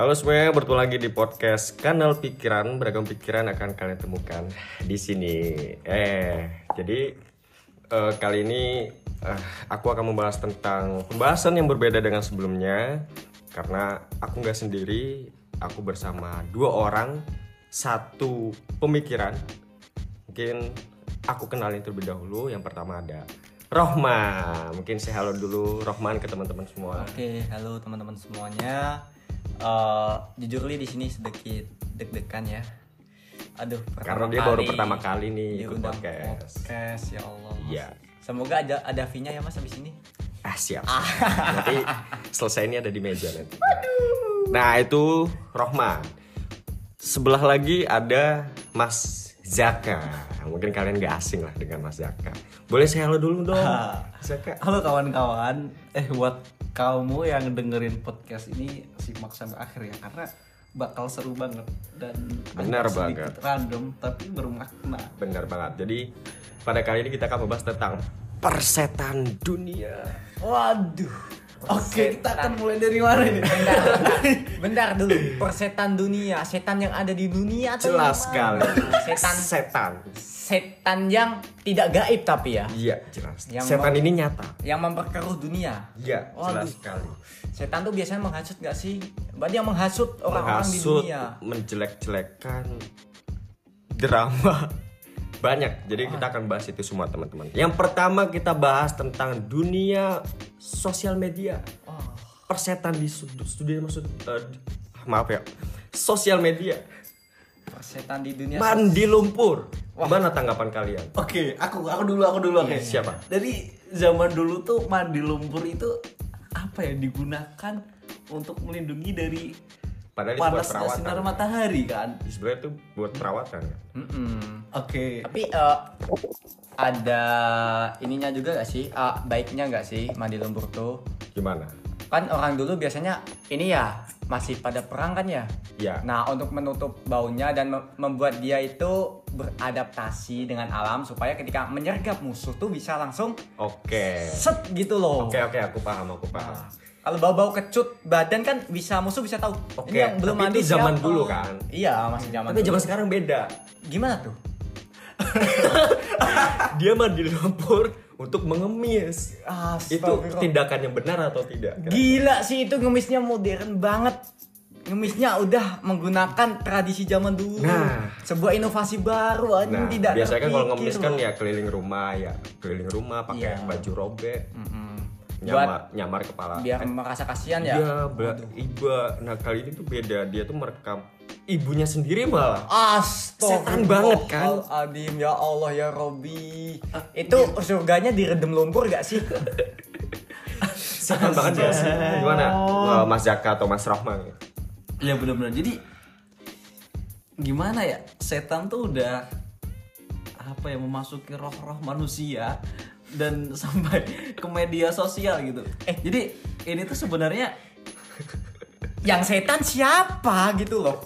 Halo semuanya, bertemu lagi di podcast Kanal Pikiran. Beragam pikiran akan kalian temukan di sini. Eh, jadi eh, kali ini eh, aku akan membahas tentang pembahasan yang berbeda dengan sebelumnya. Karena aku nggak sendiri, aku bersama dua orang, satu pemikiran. Mungkin aku kenalin terlebih dahulu. Yang pertama ada Rohman. Mungkin saya halo dulu Rohman ke teman-teman semua. Oke, halo teman-teman semuanya. Eh, jujur li di sini sedikit deg-degan ya. Aduh, Karena dia baru pertama kali nih ikut podcast. podcast, ya Allah. Iya. Semoga ada ada fee-nya ya Mas habis ini. Ah siap. Nanti selesai ini ada di meja nanti. Nah itu Rohman. Sebelah lagi ada Mas Zaka. Mungkin kalian gak asing lah dengan Mas Zaka. Boleh saya halo dulu dong, Mas Zaka. Halo kawan-kawan, eh buat kamu yang dengerin podcast ini simak sampai akhir ya karena bakal seru banget dan Benar banget. random tapi bermakna. Bener banget. Jadi pada kali ini kita akan membahas tentang persetan dunia. Waduh. Oke, kita akan mulai dari mana ini? Bentar, bentar, dulu. Persetan dunia, setan yang ada di dunia atau Jelas sekali. Setan Setan. setan yang tidak gaib tapi ya, Iya jelas. Yang Setan ini nyata. yang memperkeruh dunia. Iya Waduh. jelas sekali. Setan tuh biasanya menghasut gak sih? Berarti yang menghasut orang-orang di menghasut, dunia. menjelek-jelekan drama banyak. Jadi kita akan bahas itu semua teman-teman. Yang pertama kita bahas tentang dunia sosial media. Persetan di studio maksud di- maaf ya. Sosial media. setan di dunia. Mandi lumpur. Gimana tanggapan kalian? Oke, aku aku dulu aku dulu oke. Siapa? Dari zaman dulu tuh mandi lumpur itu apa ya digunakan untuk melindungi dari Padahal itu buat perawatan. sinar matahari kan. Sebenarnya itu buat perawatan ya. Mm-mm. Oke. Tapi eh, ada ininya juga gak sih? Eh, baiknya gak sih mandi lumpur tuh? Gimana? Kan orang dulu biasanya ini ya masih pada perang kan ya. Ya. Nah untuk menutup baunya dan mem- membuat dia itu beradaptasi dengan alam supaya ketika menyergap musuh tuh bisa langsung Oke. set gitu loh. Oke oke aku paham aku paham. Nah, Kalau bau-bau kecut badan kan bisa musuh bisa tahu. Oke, Ini yang belum tapi mandi itu zaman siapa? dulu kan? Iya masih zaman. Tapi dulu. zaman sekarang beda. gimana tuh? dia mandi lumpur untuk mengemis. Itu Astagfirullah. tindakan yang benar atau tidak? Gila sih itu ngemisnya modern banget. Ngemisnya udah menggunakan tradisi zaman dulu. Nah. Sebuah inovasi baru Nah, tidak biasanya kan kalau ngemis kan ya keliling rumah ya, keliling rumah pakai Iya. baju robek, Mm-mm. Nyamar nyamar kepala. biar Eh, merasa kasihan ya. Iya, iba. Nah kali ini tuh beda. Dia tuh merekam ibunya sendiri malah. Astagfirullah. Setan banget kan? Adim ya Allah ya Robi. Itu surganya diredem lumpur gak sih? Setan banget ya sih. Gimana? Wah, Mas Jaka atau Mas Rahman? Ya benar-benar. Jadi gimana ya? Setan tuh udah apa ya memasuki roh-roh manusia dan sampai ke media sosial gitu. Eh, jadi ini tuh sebenarnya Yang setan siapa gitu loh?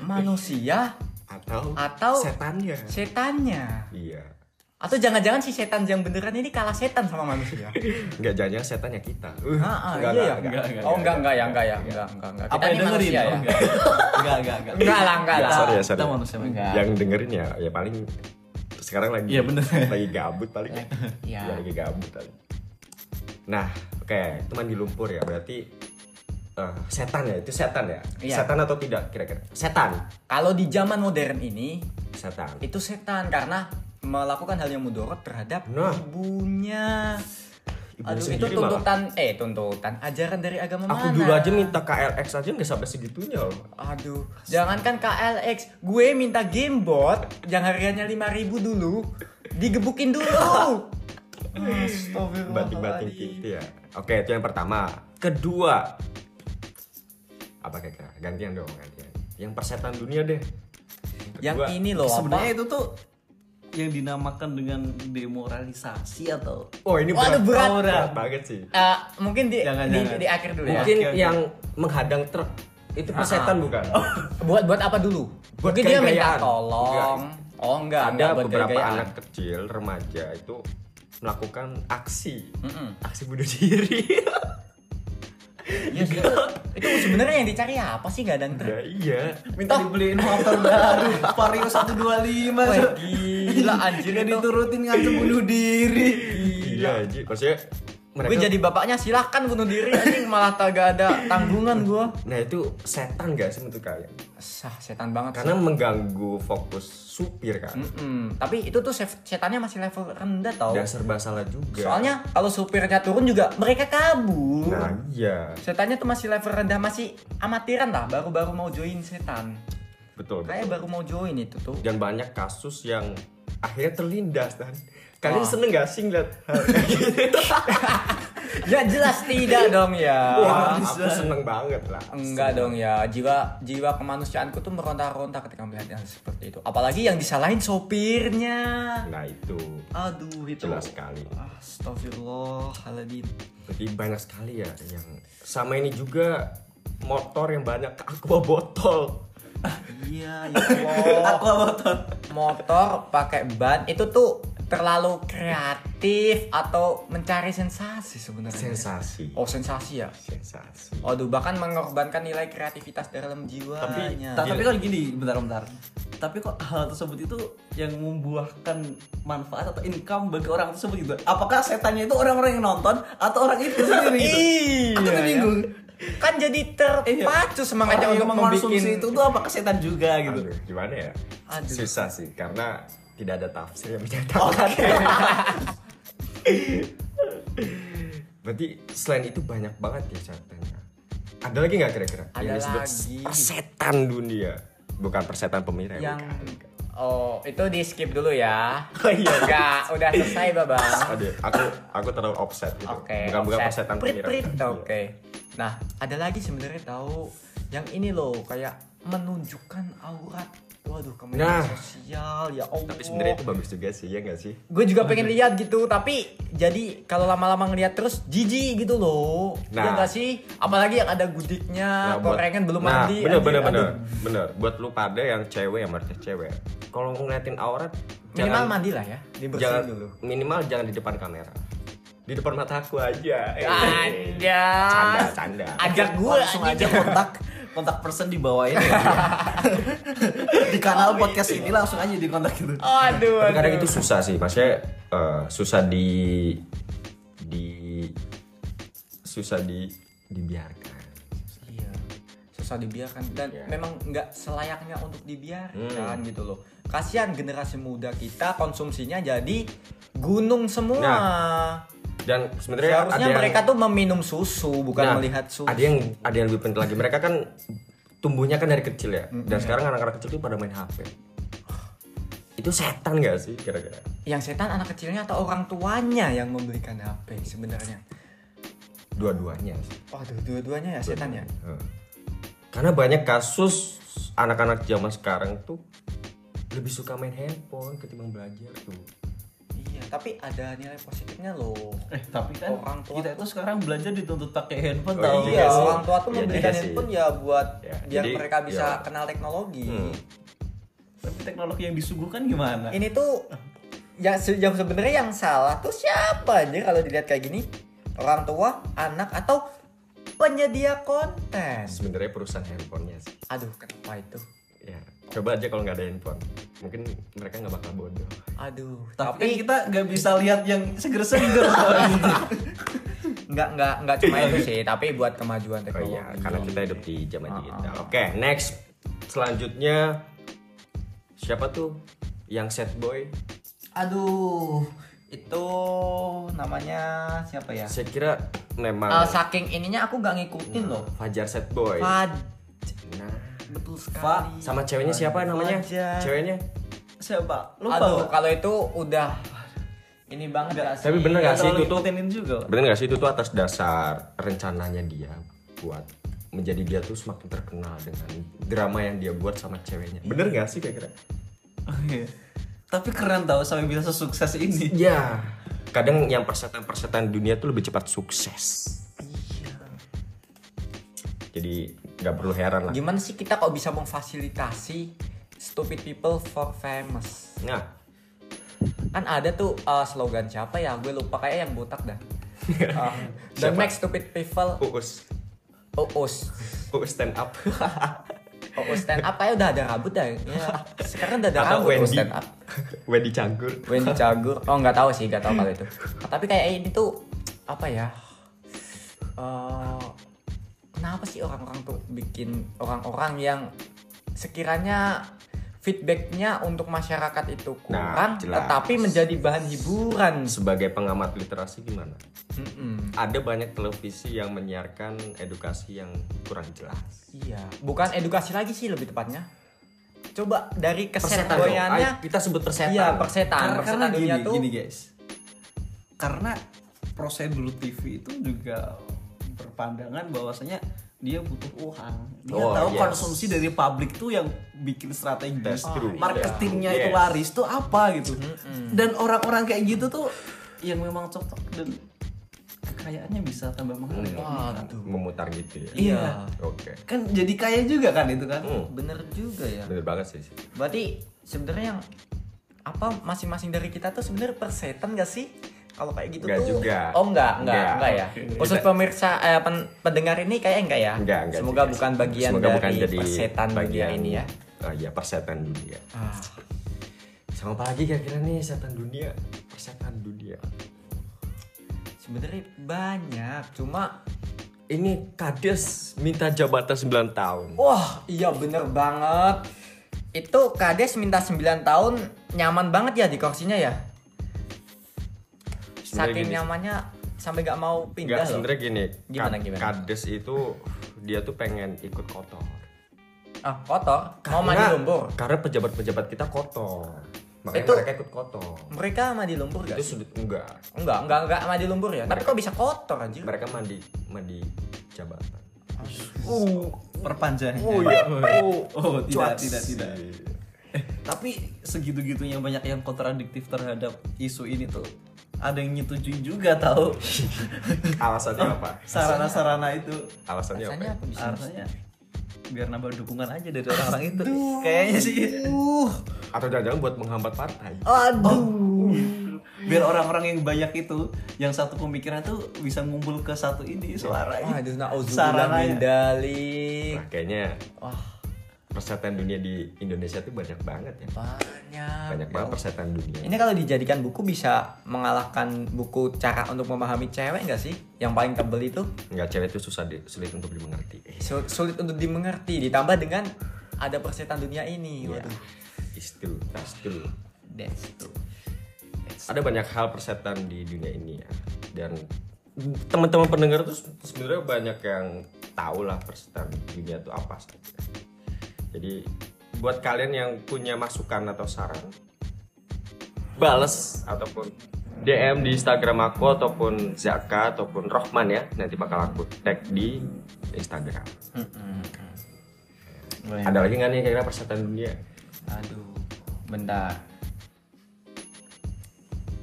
Manusia Atau, Atau- setannya? setannya. Iya. Atau jangan-jangan si setan yang beneran ini kalah setan sama manusia? Enggak jangan setannya kita. Uh, Ah, ah, enggak, iya ya. enggak, enggak, oh enggak enggak ya enggak ya enggak enggak enggak. apa Kita yang ini dengerin? manusia Oh, ya. enggak. enggak, enggak, enggak. Enggak lah enggak Ya, lah. sorry ya, sorry. Kita manusia Enggak. Yang dengerin ya, ya paling sekarang lagi Iya, bener. lagi gabut paling. Iya. Ya, lagi gabut paling. Nah, oke, itu mandi lumpur ya. Berarti eh, setan ya, itu setan ya. Iya. Setan atau tidak kira-kira? Setan. Kalau di zaman modern ini Setan. itu setan karena melakukan hal yang mudorot terhadap Nah. ibunya. Aduh itu sendiri malah. tuntutan eh tuntutan ajaran dari agama Aku mana? dulu aja minta KLX aja nggak sampai segitunya loh. Aduh, jangankan KLX, gue minta gamebot yang harganya 5000 dulu, digebukin dulu. Banting-banting gitu ya. Oke, itu yang pertama. Kedua, apa kira-kira? Gantian dong, gantian. Yang persetan dunia deh. Yang Kedua. ini loh Sebenarnya itu tuh yang dinamakan dengan demoralisasi atau Oh ini Waduh, berat. Oh, berat banget sih. Eh, mungkin di, Jangan, di, jangan. di akhir dulu ya. Mungkin yang menghadang truk itu persetan bukan? Buat buat apa dulu? Buat mungkin dia minta tolong. Oh enggak, Ada enggak beberapa gaya-gayaan. anak kecil remaja itu melakukan aksi Mm-mm. aksi bunuh diri. Iya sih. itu sebenarnya yang dicari apa sih gadang ter? Ya iya. Minta dibeliin motor baru Vario 125 Wah, gila anjir Gak itu. diturutin ngancam bunuh diri Iya, Ji. Maksudnya mereka Gue jadi bapaknya silahkan bunuh diri anjing malah kagak ada tanggungan gue. Nah, itu setan gak sih menurut kalian? Sah, setan banget. Karena mengganggu fokus supir kan. Mm-mm. Tapi itu tuh setannya masih level rendah tau. Dan serba salah juga. Soalnya kalau supirnya turun juga mereka kabur. Nah, iya. Setannya tuh masih level rendah, masih amatiran lah, baru-baru mau join setan. Betul. Kayak baru mau join itu tuh. Dan banyak kasus yang akhirnya terlindas dan kalian Wah. seneng gak sih ngeliat gitu? Ya jelas tidak dong ya. Wah, aku seneng banget lah. Enggak dong ya, jiwa jiwa kemanusiaanku tuh meronta-ronta ketika melihat yang seperti itu. Apalagi yang disalahin sopirnya. Nah, itu Aduh itu. jelas sekali. Astagfirullahaladzim. Berarti banyak sekali ya yang sama ini juga motor yang banyak aqua botol. Iya ya Allah. Aku motor Motor pakai ban itu tuh terlalu kreatif atau mencari sensasi sebenarnya. Sensasi. Oh sensasi ya. Sensasi. Aduh bahkan mengorbankan nilai kreativitas dalam jiwanya. Ta- Tapi kan gini, bentar-bentar Tapi kok hal tersebut itu yang membuahkan manfaat atau income bagi orang tersebut gitu Apakah setannya itu orang-orang yang nonton atau orang itu sendiri gitu? Iya. Aku tuh bingung Kan jadi terpacu semangatnya untuk mengkonsumsi itu tuh apakah setan juga gitu Aduh, gimana ya? Aduh. Susah sih karena tidak ada tafsir yang menyatakan. Berarti selain itu banyak banget ya catatannya. Ada lagi nggak kira-kira? Ada yang disebut lagi. Persetan dunia, bukan persetan pemirsa. yang bukan. Oh, itu di skip dulu ya. Oh iya. Enggak, udah selesai, Babang. Aduh, aku aku terlalu offset gitu. Oke, bukan bukan offset. persetan Prit, pemirsa. prit. Oke. Nah, ada lagi sebenarnya tahu yang ini loh, kayak menunjukkan aurat. Waduh, ke media Nah. sosial ya Allah. Tapi sebenarnya itu bagus juga sih, ya nggak sih? gue juga pengen lihat gitu, tapi jadi kalau lama-lama ngeliat terus jijik gitu loh. Iya Nah. nggak sih? Apalagi yang ada gudiknya, buat- korengan belum nah, mandi. Bener anjir, bener bener bener. Buat lu pada yang cewek yang market cewek, kalau ngeliatin aurat Minimal jangan- mandi lah ya, dibersihin jangan dulu. minimal jangan di depan kamera. Di depan mataku aja. Eh. Aja. Canda, canda. Ajak gue Langsung aja kontak kontak person di bawah ini ya. Di kanal podcast ini langsung aja di kontak gitu Aduh, Tapi kadang aduh. itu susah sih, maksudnya eh, susah di di susah di dibiarkan. Iya, susah dibiarkan dan Iya. memang nggak selayaknya untuk dibiarkan Hmm. gitu loh. Kasihan generasi muda kita konsumsinya jadi gunung semua. Nah, Dan sebenarnya Seharusnya ada yang, mereka tuh meminum susu bukan Nah, melihat susu. Ada yang ada yang lebih penting lagi. Mereka kan tumbuhnya kan dari kecil ya. Hmm, Dan sekarang anak-anak kecil tuh pada main HP. Itu setan gak sih kira-kira? Yang setan anak kecilnya atau orang tuanya yang membelikan HP sebenarnya. Dua-duanya sih. Waduh, dua-duanya ya setan ya. Karena banyak kasus anak-anak zaman sekarang tuh lebih suka main handphone ketimbang belajar tuh. Iya, tapi ada nilai positifnya loh. Eh tapi kan Orang tua kita itu sekarang belajar dituntut pakai handphone Oh, tau Iya, sih. orang tua tuh Iya membelikan juga sih. handphone ya buat Ya, biar jadi, mereka bisa ya. kenal teknologi. Hmm. Tapi teknologi yang disuguhkan gimana? Ini tuh yang, yang sebenarnya yang salah tuh siapa aja kalau dilihat kayak gini? Orang tua, anak atau penyedia konten? Sebenarnya perusahaan handphonenya sih. Aduh, kenapa itu? Ya, coba aja kalau nggak ada handphone. Mungkin mereka nggak bakal bodoh. Aduh, Tapi, tapi kita nggak bisa lihat yang seger-seger nggak nggak nggak cuma itu sih, tapi buat kemajuan Oh teknologi. iya, karena kita hidup di zaman Ah, digital. ah. Oke, next. Selanjutnya siapa tuh yang set boy? Aduh, itu namanya siapa ya? Saya kira memang Ah, saking ininya aku nggak ngikutin loh. Fajar set boy. Fad, Betul Fa- sekali. sama ceweknya siapa namanya? Ceweknya? Siapa? Lupa. Aduh, kalau itu udah ini banget gak sih? Tapi bener gak sih itu tuh? juga. Bener gak sih itu tuh atas dasar rencananya dia buat menjadi dia tuh semakin terkenal dengan drama yang dia buat sama ceweknya. Bener gak sih kira-kira? Oh, iya. Tapi keren tau sampai bisa sesukses ini. Ya, kadang yang persetan-persetan dunia tuh lebih cepat sukses. Jadi nggak perlu heran lah. Gimana sih kita kok bisa memfasilitasi stupid people for famous? Nah, Kan ada tuh uh, slogan siapa ya? Gue lupa kayak yang botak dah. Uh, Siapa? make stupid people Uus. Uus. Oh, stand up. Uus stand up kayak udah ada rambut dah. Ya. Sekarang udah ada Atau rambut Uus Wendy. stand up. Wendy Canggur. Wendy Cagur. Oh nggak tahu sih, nggak tahu kalau itu. Tapi kayak ini tuh apa ya? Eh, kenapa sih orang-orang tuh bikin orang-orang yang sekiranya feedbacknya untuk masyarakat itu kurang, Nah, jelas. tetapi menjadi bahan hiburan. Sebagai pengamat literasi gimana? Mm-mm. Ada banyak televisi yang menyiarkan edukasi yang kurang jelas. Iya, bukan edukasi lagi sih lebih tepatnya. Coba dari keset kita sebut persetan. iya persetan, karena, persetan karena dunia gini, tuh. gini guys karena prosedur TV itu juga berpandangan bahwasanya dia butuh uang dia Oh, tahu yes. konsumsi dari publik tuh yang bikin strategi That's true. marketingnya Iya. itu Yes. laris tuh apa gitu dan orang-orang kayak gitu tuh yang memang cocok dan kekayaannya bisa tambah mengalir Waduh. Memutar gitu ya. Iya. Oke. kan jadi kaya juga kan itu kan Hmm, Bener juga ya. bener banget sih. sih. Berarti sebenarnya yang apa masing-masing dari kita tuh sebenarnya persetan gak sih? Kalau kayak gitu Nggak tuh. juga. Oh enggak, enggak, Nggak. enggak, ya. Khusus pemirsa eh, pen- pendengar ini kayak enggak ya? Enggak, enggak. Semoga juga bukan bagian Semoga dari bukan jadi persetan dunia bagian- ini ya. Oh iya, persetan dunia. Ah, Sama apa lagi kira-kira nih setan dunia? Persetan dunia. sebenarnya banyak, cuma Ini kades minta jabatan 9 tahun. wah, iya bener banget. Itu Kades minta 9 tahun nyaman banget ya di kursinya ya. Saking gini. nyamannya sampai gak mau pindah Enggak, loh. sebenarnya gini. Gimana, gimana? Kades itu dia tuh pengen ikut kotor. Ah, kotor. Mau mandi Karena- lumpur. Karena pejabat-pejabat kita kotor. Makanya Itu- mereka ikut kotor. Mereka mandi lumpur gak Itu sudut enggak. Enggak, enggak, enggak mandi lumpur ya. Tapi kok bisa kotor anjir? Mereka mandi mandi jabatan. uh perpanjangan Oh iya. Oh, oh tidak cuat tidak tidak sih. Eh, tapi segitu-gitunya banyak yang kontradiktif terhadap isu ini tuh. Ada yang nyetujuin juga tahu. Alasannya apa? Sarana-sarana itu Alasannya apa? Rasanya ya? apa bisa? artinya biar nambah dukungan aja dari orang-orang itu. Kayaknya sih. Atau jangan-jangan buat menghambat partai? Aduh. Biar orang-orang yang banyak itu, yang satu pemikiran tuh bisa ngumpul ke satu ini suara. Waduh, na'udzubillah Sarana min ya. dalik. Nah, kayaknya Wah, persetan dunia di Indonesia tuh banyak banget ya. banyak. Banyak banget persetan dunia. Ini kalau dijadikan buku bisa mengalahkan buku cara untuk memahami cewek nggak sih? Yang paling tebel itu Enggak cewek itu susah di, sulit untuk dimengerti. Eh, Su- sulit untuk dimengerti. Ditambah dengan ada persetan dunia ini. Iya. Waduh, It's true, that's true. that's true. Ada banyak hal persetan di dunia ini ya. Dan teman-teman pendengar tuh sebenarnya banyak yang tahu lah persetan dunia itu apa saja. Jadi buat kalian yang punya masukan atau saran, bales ataupun DM di Instagram aku ataupun Zaka ataupun Rohman ya nanti bakal aku tag di Instagram. Boleh. Ada lagi nggak nih kira-kira persetan dunia? Aduh, bentar.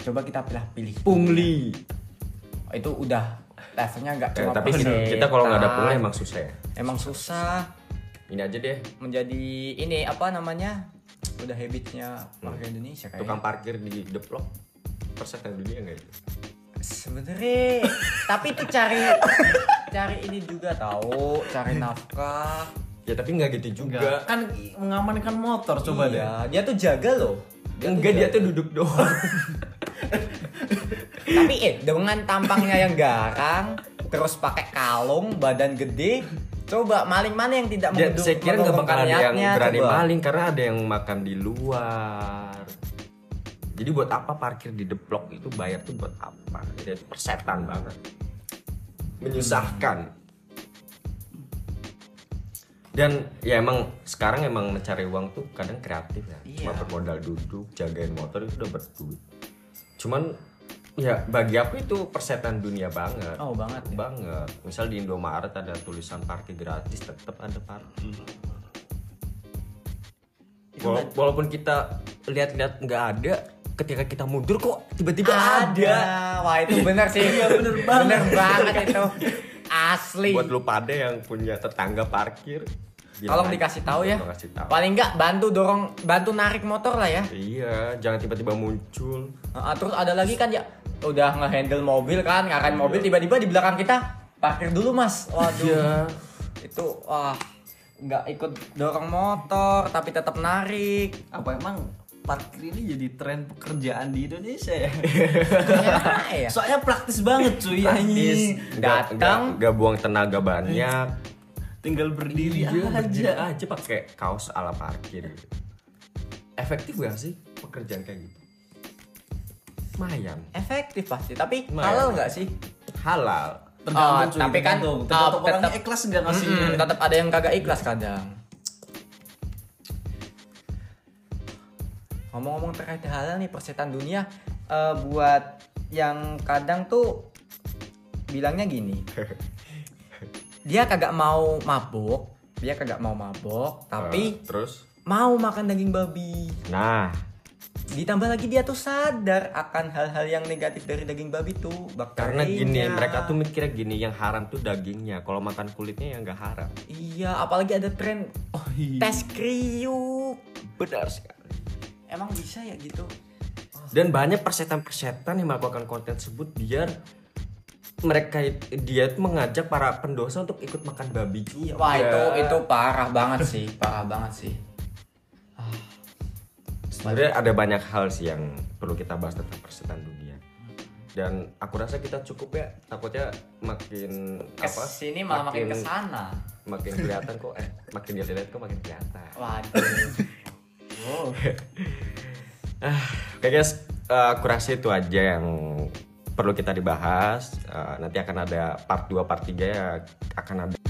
Coba kita pilih-pilih. Pungli. Oh, itu udah levelnya nggak Eh, cuma tapi kita, kalau nggak ada pungli emang susah ya. Emang susah Ini aja deh menjadi ini apa namanya? Udah habitnya warga Indonesia kayak. tukang parkir di deplok persetan dunia nggak itu? Sebenarnya, tapi itu cari cari ini juga tahu, cari nafkah. Ya tapi nggak gitu juga. Kan mengamankan motor coba deh. iya, dia tuh jaga loh. Enggak dia tuh duduk doang. Tapi eh dengan tampangnya yang garang, terus pakai kalung, badan gede, coba maling mana yang tidak Ya, saya kira nggak bakal ada yang berani coba. maling karena ada yang makan di luar. Jadi buat apa parkir di deplok itu bayar tuh buat apa? Jadi persetan banget. Menyusahkan. Dan ya emang sekarang emang mencari uang tuh kadang kreatif ya. Cuma Iya. bermodal duduk, jagain motor itu udah berduit. Cuman ya bagi aku itu persetan dunia banget Oh banget. ya. banget. Misal di Indomaret ada tulisan parkir gratis, tetap ada parkir. Wala- walaupun kita lihat-lihat nggak ada, ketika kita mundur kok tiba-tiba ada. Wah itu bener sih. Iya bener banget. Bener banget itu. Asli. Buat lu pada yang punya tetangga parkir, bilang Tolong aja. dikasih tahu ya. Kasih tahu. Paling nggak bantu dorong, bantu narik motor lah ya. Iya, jangan tiba-tiba muncul. Ah, terus ada lagi kan ya udah ngehandle mobil kan, ngarahin mobil tiba-tiba di belakang kita parkir dulu mas waduh Iya. itu wah nggak ikut dorong motor tapi tetap narik Apa emang parkir ini jadi tren pekerjaan di Indonesia ya? ya, ya. Soalnya praktis banget cuy. Nggak- Datang. nggak- nggak buang tenaga banyak Tinggal berdiri Iya, berdiri. Aja. aja pakai kaos ala parkir efektif gak sih pekerjaan kayak gitu? Lumayan. Efektif pasti tapi Lumayan. halal nggak sih? Halal. Tergantung Oh, cuy, tapi kan, tergantung. oh, Tergantung tetap- orangnya ikhlas nggak ngasihnya. Mm-mm, tetap ada yang kagak ikhlas kadang. Ngomong-ngomong terkait halal nih persetan dunia eh, buat yang kadang tuh bilangnya gini dia kagak mau mabuk dia kagak mau mabuk tapi Eh, terus? mau makan daging babi. Nah. Ditambah lagi dia tuh sadar akan hal-hal yang negatif dari daging babi tuh karena gini bakterinya. mereka tuh mikirnya gini yang haram tuh dagingnya. Kalau makan kulitnya yang nggak haram. Iya apalagi ada tren Oh iya. tes kriuk. Benar sekali. Emang bisa ya gitu? Dan banyak persetan-persetan yang melakukan konten tersebut biar mereka dia itu mengajak para pendosa untuk ikut makan babi juga. wah itu itu parah banget sih parah banget sih. Sebenarnya ada banyak hal sih yang perlu kita bahas tentang persetan dunia. Dan aku rasa kita cukup ya takutnya makin apa ke sini malah makin ke sana makin kelihatan kok eh makin dilihat kok makin kelihatan. Waduh. Wow. Oke guys, eh, aku rasa itu aja yang perlu kita dibahas. Eh, nanti akan ada part 2, part 3 ya akan ada